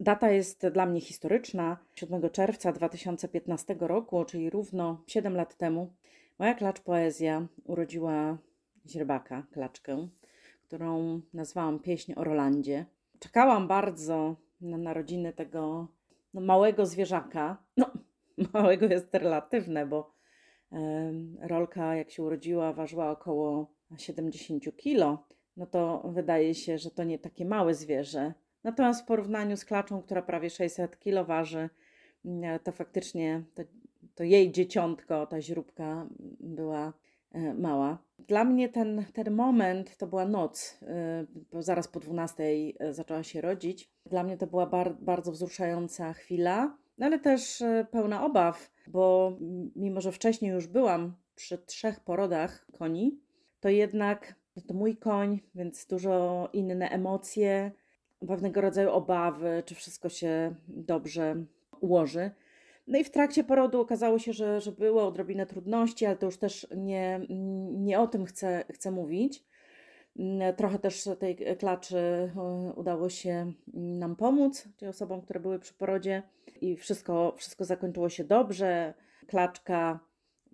Data jest dla mnie historyczna. 7 czerwca 2015 roku, czyli równo 7 lat temu, moja klacz poezja urodziła źrebaka, klaczkę, którą nazwałam Pieśń o Rolandzie. Czekałam bardzo na narodziny tego no, małego zwierzaka. No, małego jest relatywne, bo e, rolka, jak się urodziła, ważyła około 70 kg. No to wydaje się, że to nie takie małe zwierzę. Natomiast w porównaniu z klaczą, która prawie 600 kg waży, mm, to faktycznie to, to jej dzieciątko, ta źróbka była e, mała. Dla mnie ten, ten moment to była noc, e, bo zaraz po 12 e, zaczęła się rodzić. Dla mnie to była bar, bardzo wzruszająca chwila, no ale też pełna obaw, bo mimo, że wcześniej już byłam przy trzech porodach koni, to jednak to mój koń, więc dużo inne emocje, pewnego rodzaju obawy, czy wszystko się dobrze ułoży. No i w trakcie porodu okazało się, że, że było odrobinę trudności, ale to już też nie, nie o tym chcę, chcę mówić. Trochę też tej klaczy e, udało się nam pomóc, czyli osobom, które były przy porodzie, i wszystko, wszystko zakończyło się dobrze. Klaczka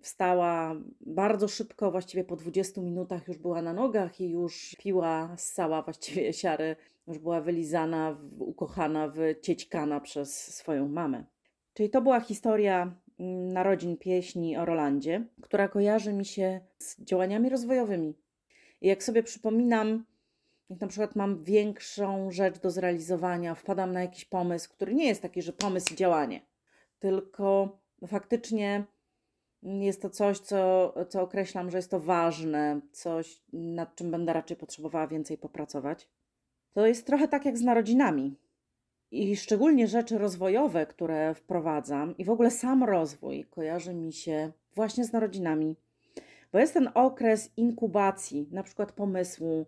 wstała bardzo szybko, właściwie po 20 minutach już była na nogach i już piła ssała właściwie siary, już była wylizana, ukochana, wyciećkana przez swoją mamę. Czyli to była historia mm, narodzin pieśni o Rolandzie, która kojarzy mi się z działaniami rozwojowymi. I jak sobie przypominam, jak na przykład mam większą rzecz do zrealizowania, wpadam na jakiś pomysł, który nie jest taki, że pomysł i działanie, tylko faktycznie jest to coś, co, co określam, że jest to ważne, coś, nad czym będę raczej potrzebowała więcej popracować. To jest trochę tak jak z narodzinami. I szczególnie rzeczy rozwojowe, które wprowadzam, i w ogóle sam rozwój kojarzy mi się właśnie z narodzinami, bo jest ten okres inkubacji, na przykład pomysłu,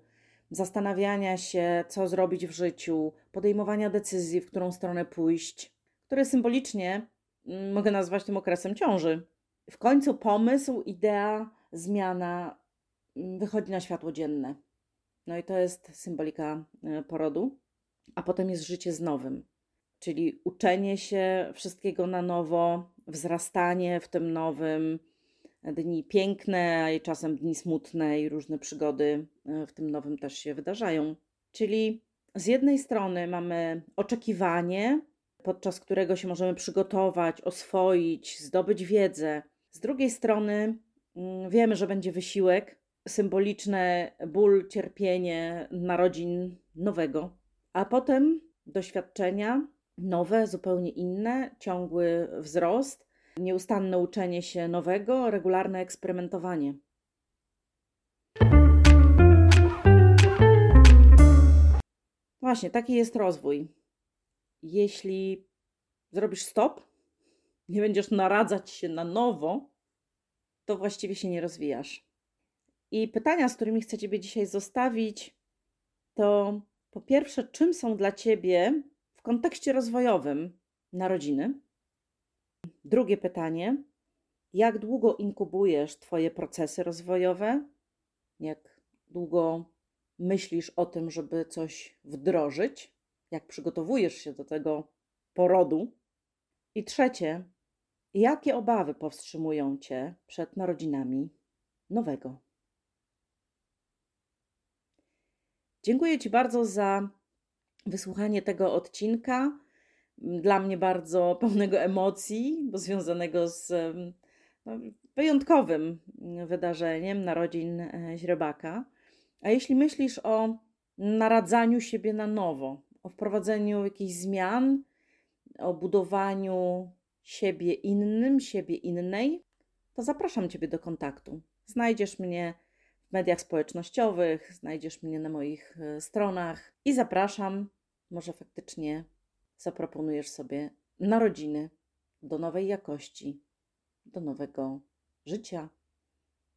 zastanawiania się, co zrobić w życiu, podejmowania decyzji, w którą stronę pójść, który symbolicznie mm, mogę nazwać tym okresem ciąży w końcu pomysł, idea, zmiana mm, wychodzi na światło dzienne. No i to jest symbolika e, porodu, a potem jest życie z nowym, czyli uczenie się wszystkiego na nowo, wzrastanie w tym nowym, dni piękne, a i czasem dni smutne i różne przygody e, w tym nowym też się wydarzają. Czyli z jednej strony mamy oczekiwanie, podczas którego się możemy przygotować, oswoić, zdobyć wiedzę, z drugiej strony mm, wiemy, że będzie wysiłek, symboliczne ból, cierpienie narodzin nowego, a potem doświadczenia nowe, zupełnie inne, ciągły wzrost, nieustanne uczenie się nowego, regularne eksperymentowanie. Właśnie, taki jest rozwój. Jeśli zrobisz stop, nie będziesz naradzać się na nowo, to właściwie się nie rozwijasz. I pytania, z którymi chcę Ciebie dzisiaj zostawić, to po pierwsze, czym są dla Ciebie w kontekście rozwojowym narodziny? Drugie pytanie, jak długo inkubujesz Twoje procesy rozwojowe? Jak długo myślisz o tym, żeby coś wdrożyć? Jak przygotowujesz się do tego porodu? I trzecie, Jakie obawy powstrzymują Cię przed narodzinami nowego? Dziękuję Ci bardzo za wysłuchanie tego odcinka. Dla mnie bardzo pełnego emocji, bo związanego z no, wyjątkowym wydarzeniem narodzin e, źrebaka. A jeśli myślisz o naradzaniu siebie na nowo, o wprowadzeniu jakichś zmian, o budowaniu siebie innym, siebie innej, to zapraszam Ciebie do kontaktu. Znajdziesz mnie w mediach społecznościowych, znajdziesz mnie na moich e, stronach i zapraszam. Może faktycznie zaproponujesz sobie narodziny do nowej jakości, do nowego życia,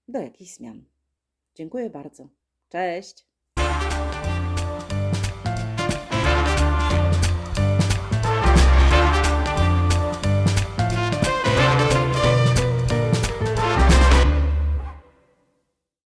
do jakichś zmian. Dziękuję bardzo. Cześć!